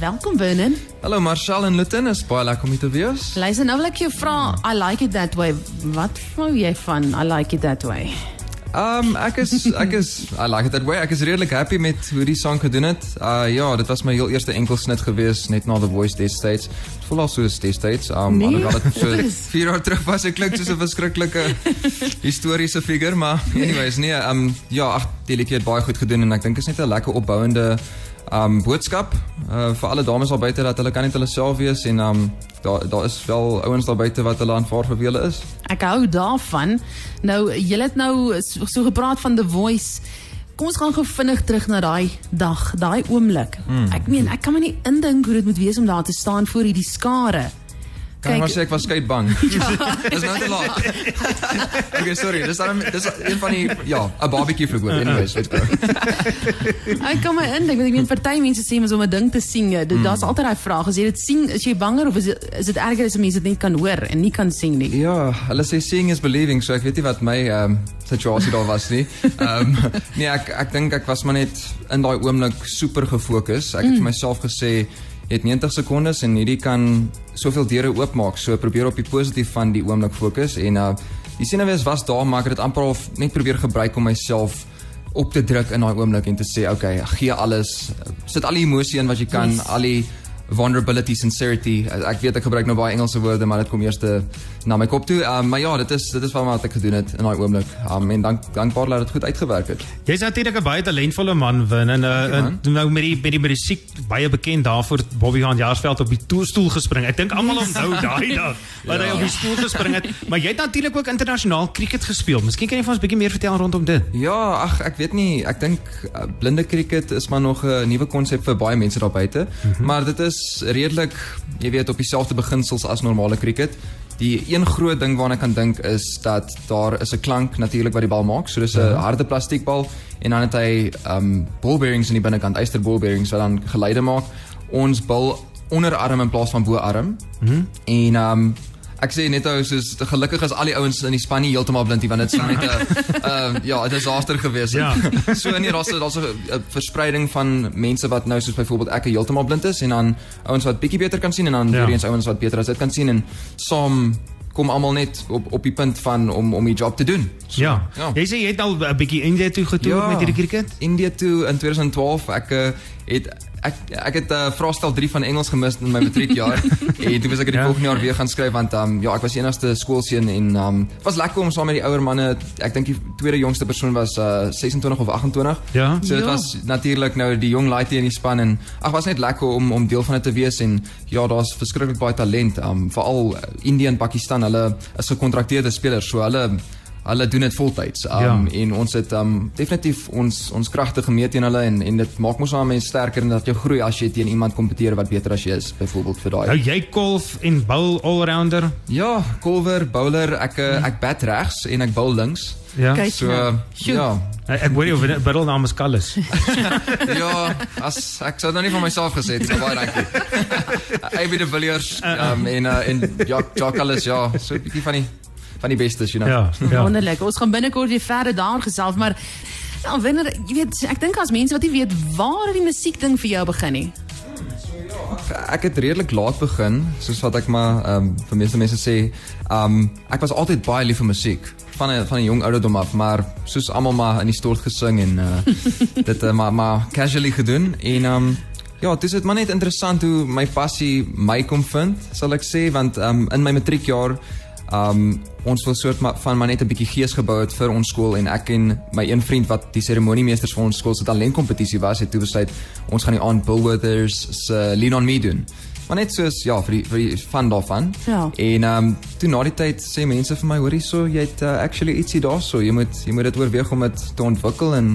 Welkom Vernon. Hallo Marcel en Lutin, is baie lekker om hier te wees. Luister, nou wil ek jou vra, I like it that way. Wat vou jy van I like it that way? Um ek is ek is I like it that way. Ek is redelik happy met hoe die song gedoen het. Uh ja, dit was my heel eerste enkelsnit gewees net na The Voice Deestates. Dit voel al soos Deestates. Um Nee, alhoewel dit so wat is- 4 jaar terug was, ek klink soos 'n verskriklike historiese figuur, maar anyways, nee, um ja, ag, die liedjie het baie goed gedoen en ek dink is net 'n lekker opbouende um boodskap uh, vir alle dames daar buite dat hulle kan net hulle self wees en um daar daar is wel ouens daar buite wat hulle aanvaar vir wie hulle is. Ek hou daarvan. Nou, jy het nou so, so gepraat van The Voice. Kom ons gaan gou vinnig terug na daai dag, daai oomblik. Hmm. Ek meen, ek kan my nie indink hoe dit moet wees om daar te staan voor hierdie skare. Kan maar sê ek was skei bang. dis nou te laat. okay, sorry. Dis dan dis een van die ja, 'n barbecue vloek anyways, let's go. Ek my indink, want ek meen party mense sê mens om 'n ding te sing. dit- Hmm. Daar's altyd daai vraag, as jy dit sing, is jy banger of is dit is dit erger as 'n mens dit net kan hoor en nie kan sing nie? Ja, hulle sê seeing is believing, so ek weet nie wat my ehm um, situasie daar was nie. Ehm um, nee, ek ek dink ek was maar net in daai oomblik super gefokus. Ek het vir myself gesê jy het 90 sekondes en hierdie kan soveel deure oopmaak. So probeer op die positief van die oomblik fokus en uh die senuwees was daar, maar ek het dit amper al net probeer gebruik om myself op te druk in daai oomblik en te sê okay, gee alles, sit al die emosie in wat jy kan, Yes. al die vulnerability, sincerity. Ek weet ek gebruik nou baie Engelse woorde, maar dit kom eers na my kop toe. Um, maar ja, dit is dit is wat ek gedoen het in daai oomblik. Um, en dank dankbaar dat dit goed uitgewerk het. Jy's natuurlik 'n baie talentvolle man, Win, en, uh, en nou met die met die musiek baie bekend daarvoor Bobby van Jaarsveld op die to- stoel gespring. Ek dink almal onthou daai dag wat hy Ja. op die stoel gespring het. Maar jy het natuurlik ook internasionaal cricket gespeel. Miskien kan jy vir ons 'n bietjie meer vertel rondom dit. Ja, ag ek weet nie, ek dink uh, blinde cricket is maar nog 'n nuwe konsep vir baie mense daar buite. Mm -hmm. Maar dit is redelik, jy weet, op dieselfde beginsels as normale cricket. Die een groot ding waarna ek kan dink is dat daar is 'n klank natuurlik wat die bal maak. So dis 'n harde plastiekbal en dan het hy um ball bearings in die binnekant, yster ball bearings wat dan geluide maak. Ons bal onderarm in plaas van boarm. Mm -hmm. En um Ek sê net ou soos gelukkig is al die ouens in die span nie heeltemal blind nie want dit sou net 'n ehm ja, 'n disaster gewees het. Ja. so nee, daar's daar's 'n verspreiding van mense wat nou soos byvoorbeeld ek heeltemal blind is en dan ouens wat bietjie beter kan sien en dan Ja. weer eens ouens wat beter as dit kan sien en saam kom almal net op op die punt van om om die job te doen. So, Ja. ja. Jy sê jy het al 'n bietjie India toe getoer Ja. met hierdie cricket? India toe in 2012 ek uh, het ek ek het uh, vraestel 3 van Engels gemis in my matriekjaar en toe was ek dit die Ja. volgende jaar weer gaan skryf want um, ja ek was die enigste skoolseun en um, het was lekker om saam met die ouer manne ek dink die tweede jongste persoon was uh, 26 of 28 Ja. so dit Ja. was natuurlik nou die jong laaitie in die span en ag was net lekker om om deel van dit te wees en ja daar's verskriklik baie talent um, veral uh, India en Pakistan hulle is gekontrakteerde spelers so hulle Hulle doen dit voltyds. Um Ja. en ons het um definitief ons ons kragte gemeet teen hulle en en dit maak mos aan mense sterker en dat jy groei as jy teen iemand kompeteer wat beter as jy is, byvoorbeeld vir daai. Nou jy golf en bowl all-rounder. Ja, kolwer, bowler, ek uh, ek bat regs en ek bowl links. Ja. Kyk. So nou. Sjoe. ja. Ek ek hoor jou middelnaam is Kallis. Ja, as ek sou nou nie van myself gesê het, maar baie dankie. Aby de Villiers um, en uh, en ja, Jacques ja, so 'n bietjie van die van die bestes, you know. Ja. Ja. Wonderlik. Ons gaan binnekort weer verder daar gesels, maar ja, wanneer jy weet, ek dink as mense wat nie weet waar die musiek ding vir jou begin nie. Ek het redelik laat begin, soos wat ek maar ehm um, vir meeste mense sê, ehm um, ek was altyd baie lief vir musiek van 'n van 'n jong ouderdom af, maar soos almal maar in die stort gesing en uh dit uh, maar maar casually gedoen en ehm um, ja, dit is dit maar net interessant hoe my passie my kom vind, sal ek sê, want ehm um, in my matriekjaar Um ons wil soort van maar net 'n bietjie gees gebou het vir ons skool en ek en my een vriend wat die seremoniemeesters vir ons skool se talentkompetisie was, het toe besluit ons gaan die aand Bill Withers se Lean on Me doen. Maar net soos ja, vir die vir die van daarvan. Ja. En um toe na die tyd sê mense vir my, hoorie so, jy het uh, actually ietsie daarso. Jy moet jy moet dit oorweeg om dit te ontwikkel en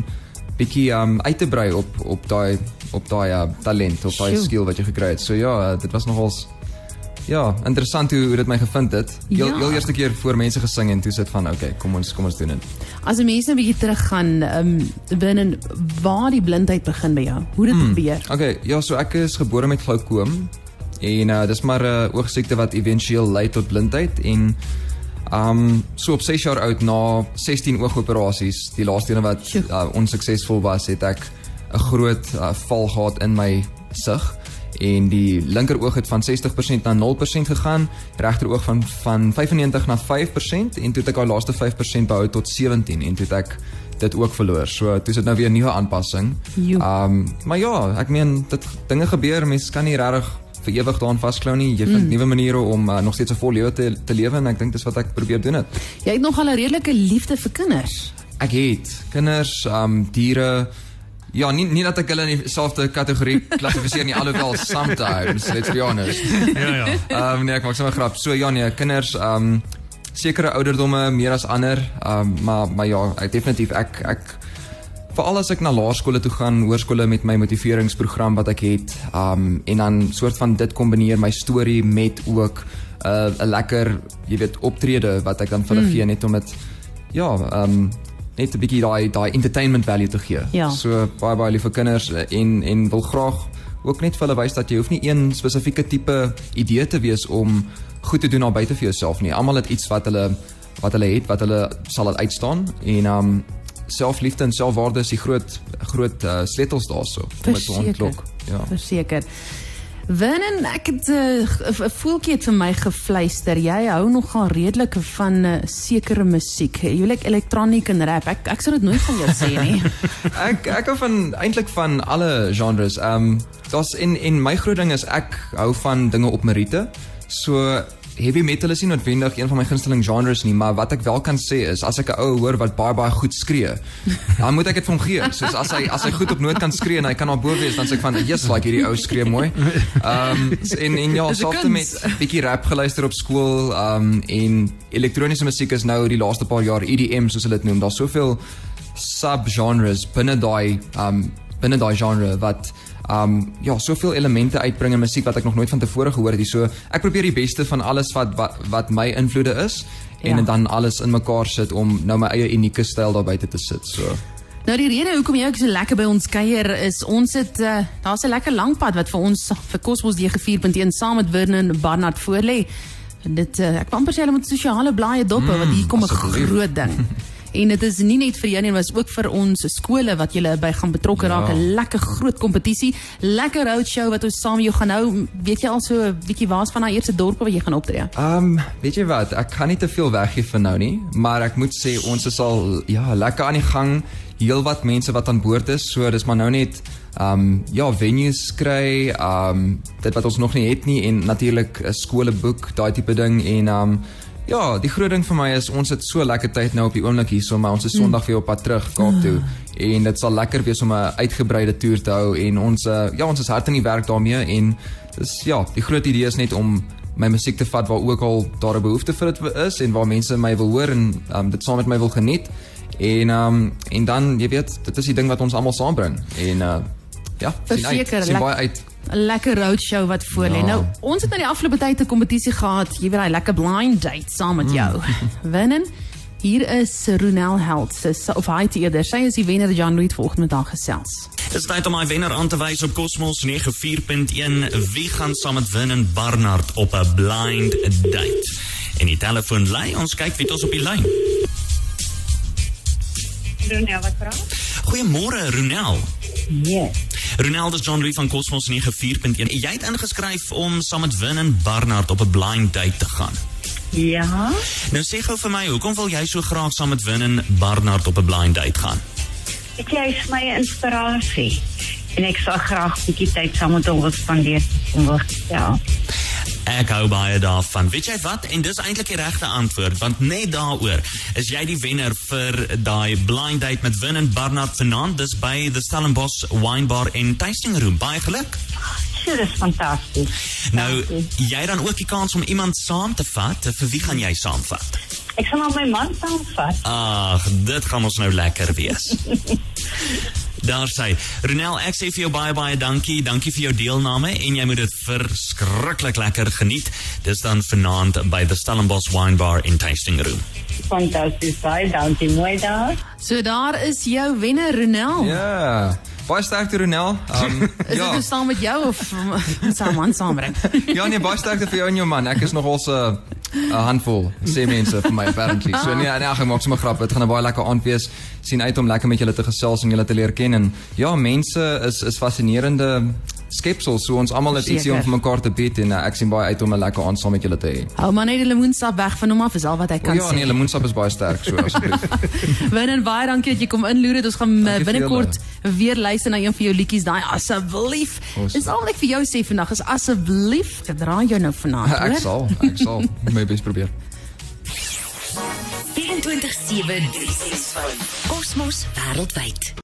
bietjie um uit te brei op op daai op daai uh, talent, op daai skill wat jy gekry het. So ja, uh, dit was nogals Ja, interessant hoe, hoe dit my gevind het. Heel, Ja. heel eerste keer voor mense gesing en toe sit van okay, kom ons kom ons doen dit. As 'n mens nou 'n bietjie teruggaan, ehm um, binne waar die blindheid begin by jou. Hoe dit Hmm. gebeur. Okay, ja, so ek is gebore met glaukoom en uh, dis maar 'n uh, oogsiekte wat éventueel lei tot blindheid en um so op 6 jaar oud na 16 oogoperasies, die laaste een wat uh, onsuksesvol was, het ek 'n groot uh, val gehad in my sig en die linker oog het van 60% na 0% gegaan, regter oog van van 95 na 5% en toe het ek daai laaste 5% behou tot 17 en toe het ek dit ook verloor. So toe is dit nou weer 'n nuwe aanpassing. Ehm um, maar ja, ek meen dit dinge gebeur, mense kan nie regtig vir ewig daaraan vasklou nie. Jy vind mm. nuwe maniere om uh, nog steeds 'n vol lewe te te lewe en ek dink dis wat ek probeer doen het. Jy het nog al 'n redelike liefde vir kinders. Ek het kinders, ehm um, diere Ja, nie nie dat ek hulle in dieselfde kategorie klassifiseer nie alhoewel sometimes, let's be honest. Ja ja. Ehm um, nee, ek maak sommer grap. So ja nee, kinders ehm um, sekere ouderdomme meer as ander. Ehm um, maar maar ja, ek definitief ek ek veral as ek na laerskole toe gaan, hoërskole met my motiveringsprogram wat ek het, ehm um, en dan soort van dit kombineer my storie met ook 'n uh, 'n lekker, jy weet, optrede wat ek dan vir hulle mm. gee net om dit ja, ehm um, net 'n bietjie daai daai entertainment value te gee. Ja. So baie baie lief vir kinders en en wil graag ook net vir hulle wys dat jy hoef nie een spesifieke tipe idee te wees om goed te doen daar buite vir jouself nie. Almal het iets wat hulle wat hulle het wat hulle sal laat uitstaan en um selfliefde en selfwaarde is die groot groot uh, sleutels daarso om dit te ontlok. Ja. Verseker. Vernon, ek het 'n uh, voeltjie het vir my gefluister. Jy hou nogal redelik van uh, sekere musiek. Jy lyk elektroniek en rap. Ek ek sou dit nooit van jou sê nie. ek ek hou van eintlik van alle genres. Ehm um, daar's in in my groot ding is ek hou van dinge op meriete. So heavy metal is nie noodwendig een van my gunsteling genres nie, maar wat ek wel kan sê is as ek 'n ou hoor wat baie baie goed skree, dan moet ek dit vir hom gee. Soos as hy as hy goed op noot kan skree en hy kan daarbo wees, dan sê ek van, "Yes, like hierdie ou skree mooi." Ehm um, en en ja, softe met bietjie rap geluister op skool, ehm um, en elektroniese musiek is nou die laaste paar jaar EDM soos hulle dit noem. Daar's soveel subgenres binne daai ehm um, binne daai genre wat um ja, soveel elemente uitbring in musiek wat ek nog nooit van tevore gehoor het nie. So ek probeer die beste van alles wat wat, wat my invloede is en ja. dan alles in mekaar sit om nou my eie unieke styl daar buite te sit. So Nou die rede hoekom jy ook so lekker by ons kuier is ons het uh, daar's 'n lekker lang pad wat vir ons vir Cosmos D4.1 saam met Vernon Barnard voorlê. Dit uh, ek wou amper sê hulle moet sosiale blaaie dop mm, want hier kom 'n groot ding. En dit is nie net vir jou nie, maar ook vir ons skole wat julle by gaan betrokke raak. 'n ja. Lekker groot kompetisie, lekker roadshow wat ons saam jou gaan hou. Weet jy al so 'n bietjie waar's van daai eerste dorpe wat jy gaan optree? Ehm, um, weet jy wat, ek kan nie te veel weggee vir nou nie, maar ek moet sê ons is al ja, lekker aan die gang. Heelwat mense wat aan boord is, so dis maar nou net ehm um, ja, venues kry, ehm um, dit wat ons nog nie het nie en natuurlik 'n skole boek, daai tipe ding en ehm um, Ja, die groot ding vir my is ons het so lekker tyd nou op die oomblik hier, so maar ons is Sondag weer op pad terug Kaap toe. En dit sal lekker wees om 'n uitgebreide toer te hou en ons uh, ja, ons is hard in die werk daarmee en dis ja, die groot idee is net om my musiek te vat waar ook al daar 'n behoefte vir dit is en waar mense my wil hoor en um, dit saam met my wil geniet. En um, en dan, jy weet, dit is die ding wat ons almal saambring en uh, ja, sien uit, sien baie uit 'n lekker roadshow wat voor lê. Ja. Nou, ons het nou die afgelope tyd 'n kompetisie gehad. Jy weet daai lekker blind date saam met jou. Mm. Wennen. Hier is Ronel Held. Sy of hy te eerder. Sy is die wenner wat Jan Reed vanoggend met haar gesels. Dit is tyd om my wenner aan te wys op Cosmos 94.1. Wie gaan saam met Wennen Barnard op 'n blind date? En die telefoon lei. Ons kyk wie dit ons op die lyn. Ronel, wat vra? Goeiemôre, Ronel. Ja. Ronaldo John Lee van Cosmos 94.1. Jy het ingeskryf om saam met Win en Barnard op 'n blind date te gaan. Ja. Nou sê gou vir my, hoekom wil jy so graag saam met Win en Barnard op 'n blind date gaan? Jy is my inspirasie. En ek sal graag 'n bietjie tyd saam met hom wil spandeer om wil ja. Ek hou baie daarvan. Weet jy wat? En dis eintlik die regte antwoord, want net daaroor is jy die wenner vir daai blind date met Win en Barnard vanaand dis by the Stellenbosch Wine Bar in Tasting Room. Baie geluk. Dit is fantasties. Nou, jy dan ook die kans om iemand saam te vat. Vir wie gaan jy saamvat? Ek gaan my man saamvat. Ag, dit gaan ons nou lekker wees. Daar sê Ronel, ek sê vir jou baie baie dankie. Dankie vir jou deelname en jy moet dit verskriklik lekker geniet. Dis dan vanaand by the Stellenbosch Wine Bar in Tasting Room. Fantasties, baie dankie mooi daar. So daar is jou wenner Ronel. Ja. Baie sterkte Ronel. Um, is ja. dit saam met jou of saam aan saambring? ja nee, baie sterkte vir jou en jou man. Ek is nogal so 'n handvol sê mense vir my apparently. So nee, nee, ek maak sommer grap. Dit gaan 'n baie lekker aand wees. Sien uit om lekker met julle te gesels en julle te leer ken en ja, mense is is fascinerende skepsels, so ons almal het ietsie om vir mekaar te bied en uh, ek sien baie uit om 'n lekker aand saam met julle te hê. Hou maar net die lemoensap weg van hom af, is al wat ek O kan ja, sê. nee, lemoensap is baie sterk, so asseblief. Win en baie dankie dat jy kom inloer het. Ons gaan eh, binnekort weer luister na een van jou liedjies, daai asseblief. Ons- Dis al wat ek vir jou sê vandag is asseblief, ek draai jou nou vanaand, ek hoor. sal, ek sal my bes probeer. 24/7 365 Kosmos wêreldwyd.